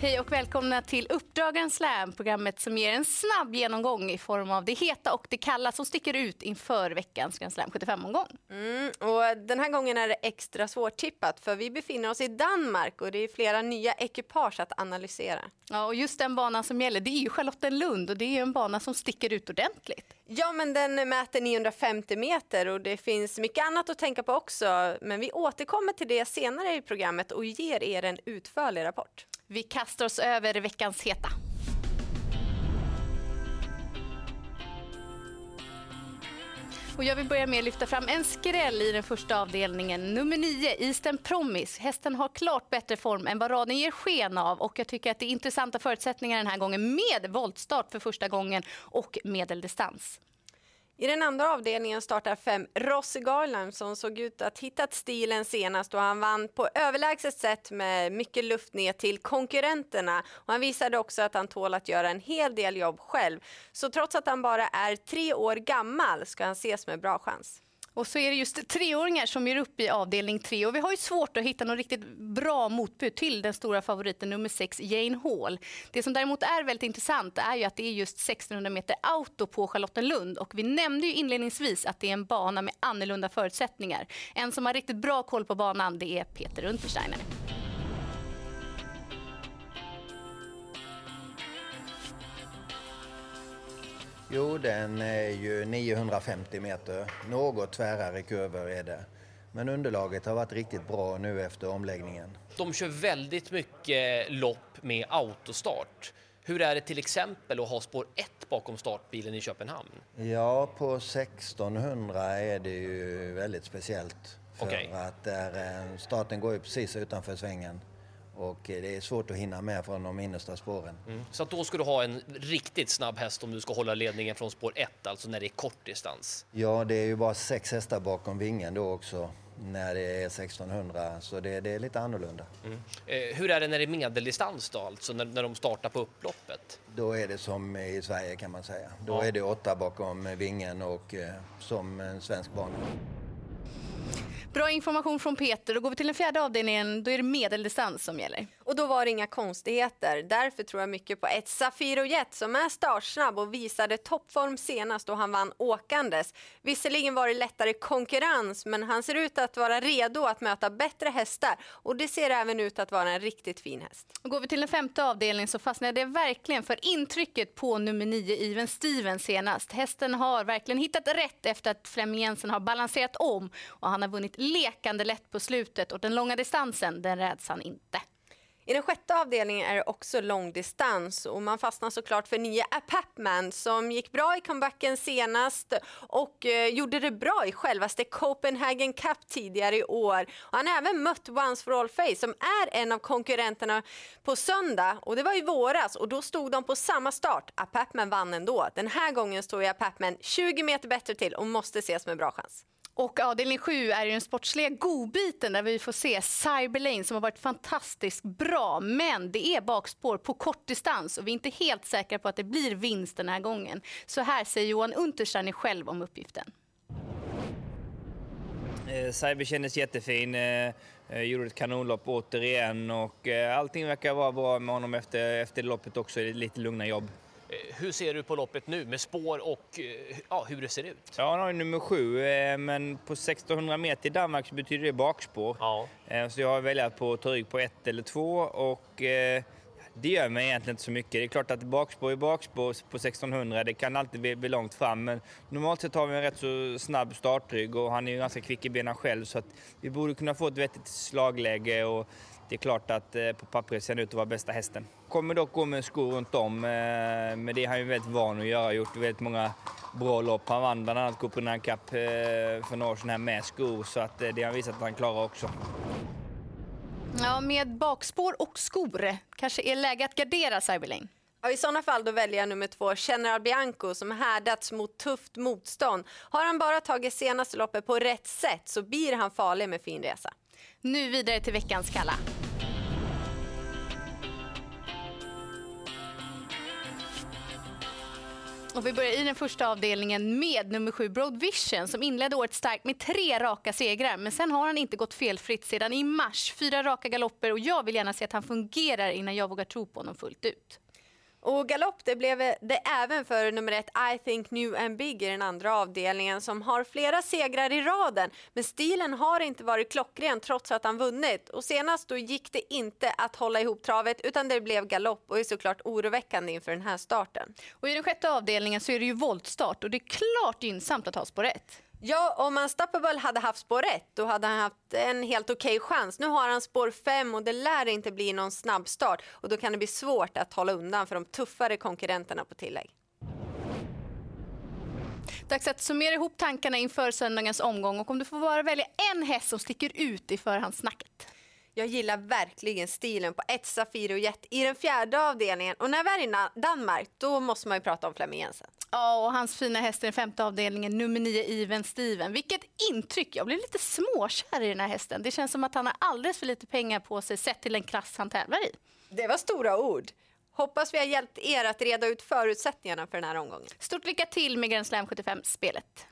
Hej och välkomna till Uppdragen Slam, programmet som ger en snabb genomgång i form av det heta och det kalla som sticker ut inför veckans Grand Slam 75-omgång. Mm, och den här gången är det extra svårtippat för vi befinner oss i Danmark och det är flera nya ekipage att analysera. Ja, och just den banan som gäller det är ju Charlottenlund och det är en bana som sticker ut ordentligt. Ja, men den mäter 950 meter och det finns mycket annat att tänka på också. Men vi återkommer till det senare i programmet och ger er en utförlig rapport. Vi kastar oss över veckans heta. Och jag vill börja med att lyfta fram en skräll i den första avdelningen. Nummer 9, Eastern Promise. Hästen har klart bättre form än vad raden ger sken av. Och jag tycker att det är intressanta förutsättningar den här gången med voltstart för första gången och medeldistans. I den andra avdelningen startar fem Rossi Garland som såg ut att hittat stilen senast och han vann på överlägset sätt med mycket luft ner till konkurrenterna. Och han visade också att han tål att göra en hel del jobb själv. Så trots att han bara är tre år gammal ska han ses med bra chans. Och så är det just treåringar som ger upp i avdelning tre. Och vi har ju svårt att hitta något riktigt bra motbud till den stora favoriten nummer sex, Jane Hall. Det som däremot är väldigt intressant är ju att det är just 1600 meter auto på Charlottenlund. Och vi nämnde ju inledningsvis att det är en bana med annorlunda förutsättningar. En som har riktigt bra koll på banan det är Peter Untersteiner. Jo, den är ju 950 meter. Något tvärare kurvor är det. Men underlaget har varit riktigt bra nu efter omläggningen. De kör väldigt mycket lopp med autostart. Hur är det till exempel att ha spår 1 bakom startbilen i Köpenhamn? Ja, på 1600 är det ju väldigt speciellt. För okay. att där, eh, starten går ju precis utanför svängen och det är svårt att hinna med från de innersta spåren. Mm. Så då ska du ha en riktigt snabb häst om du ska hålla ledningen från spår 1, alltså när det är kort distans? Ja, det är ju bara sex hästar bakom vingen då också när det är 1600, så det, det är lite annorlunda. Mm. Eh, hur är det när det är medeldistans då, alltså när, när de startar på upploppet? Då är det som i Sverige kan man säga. Då ja. är det åtta bakom vingen och eh, som en svensk bana. Bra information från Peter. Då går vi till den fjärde avdelningen. Då är det medeldistans som gäller. Och då var det inga konstigheter. Därför tror jag mycket på ett Safiro Jet som är startsnabb och visade toppform senast då han vann åkandes. Visserligen var det lättare konkurrens men han ser ut att vara redo att möta bättre hästar och det ser även ut att vara en riktigt fin häst. Och går vi till den femte avdelningen så fastnade jag verkligen för intrycket på nummer nio Even Steven senast. Hästen har verkligen hittat rätt efter att Flemming Jensen har balanserat om och han har vunnit lekande lätt på slutet och den långa distansen den räds han inte. I den sjätte avdelningen är det också långdistans och man fastnar såklart för nya Apapman som gick bra i comebacken senast och eh, gjorde det bra i självaste Copenhagen Cup tidigare i år. Och han har även mött Once for All Face som är en av konkurrenterna på söndag och det var i våras och då stod de på samma start. Ah, Apapman vann ändå. Den här gången står ju Apapman 20 meter bättre till och måste ses med bra chans. Och avdelning 7 är ju den sportsliga godbiten där vi får se Cyberlane som har varit fantastiskt bra. Men det är bakspår på kort distans och vi är inte helt säkra på att det blir vinst den här gången. Så här säger Johan Untersteiner själv om uppgiften. Eh, Cyber kändes jättefin. Eh, eh, gjorde ett kanonlopp återigen och allting verkar vara bra med honom efter, efter loppet också. Lite lugna jobb. Eh, hur ser du på loppet nu med spår och eh, ja, hur det ser ut? Ja, han har nummer sju, eh, men på 1600 meter i Danmark så betyder det bakspår. Ja. Så jag har väljat på att ta rygg på ett eller två och det gör mig egentligen inte så mycket. Det är klart att bakspår är bakspår på 1600, det kan alltid bli, bli långt fram. Men normalt sett har vi en rätt så snabb startrygg och han är ju ganska kvick i benen själv så att vi borde kunna få ett vettigt slagläge. Och det är klart att eh, på pappret ser han ut att vara bästa hästen. Kommer dock gå med skor runt om, eh, men det är han ju väldigt van att göra. Gjort väldigt många bra lopp. Han vann bland annat Copenhagen Cup eh, för några år sedan här med skor, så att det har han visat att han klarar också. Ja, med bakspår och skor kanske är läge att gardera Cyberlane. Ja, I sådana fall då väljer jag nummer två, General Bianco, som härdats mot tufft motstånd. Har han bara tagit senaste loppet på rätt sätt så blir han farlig med fin resa. Nu vidare till veckans kalla. Och vi börjar i den första avdelningen med nummer sju Broad Vision som inledde året starkt med tre raka segrar. Men sen har han inte gått felfritt sedan i mars. Fyra raka galopper och jag vill gärna se att han fungerar innan jag vågar tro på honom fullt ut. Och galopp det blev det även för nummer ett I think new and big i den andra avdelningen som har flera segrar i raden. Men stilen har inte varit klockren trots att han vunnit. Och senast då gick det inte att hålla ihop travet utan det blev galopp och är såklart oroväckande inför den här starten. Och i den sjätte avdelningen så är det ju voltstart och det är klart gynnsamt att ha spår 1. Ja, om Unstoppable hade haft spår 1 då hade han haft en helt okej okay chans. Nu har han spår 5 och det lär inte bli någon snabbstart och då kan det bli svårt att hålla undan för de tuffare konkurrenterna på tillägg. Dags att summera ihop tankarna inför söndagens omgång och om du får bara välja en häst som sticker ut i förhandssnacket. Jag gillar verkligen stilen på ett Safiro Jet i den fjärde avdelningen. Och när vi är i Danmark, då måste man ju prata om Flemming Jensen. Ja, och hans fina häst i den femte avdelningen, nummer nio Even Steven. Vilket intryck! Jag blev lite småkär i den här hästen. Det känns som att han har alldeles för lite pengar på sig sett till den klass han tävlar i. Det var stora ord. Hoppas vi har hjälpt er att reda ut förutsättningarna för den här omgången. Stort lycka till med Grand Slam 75-spelet.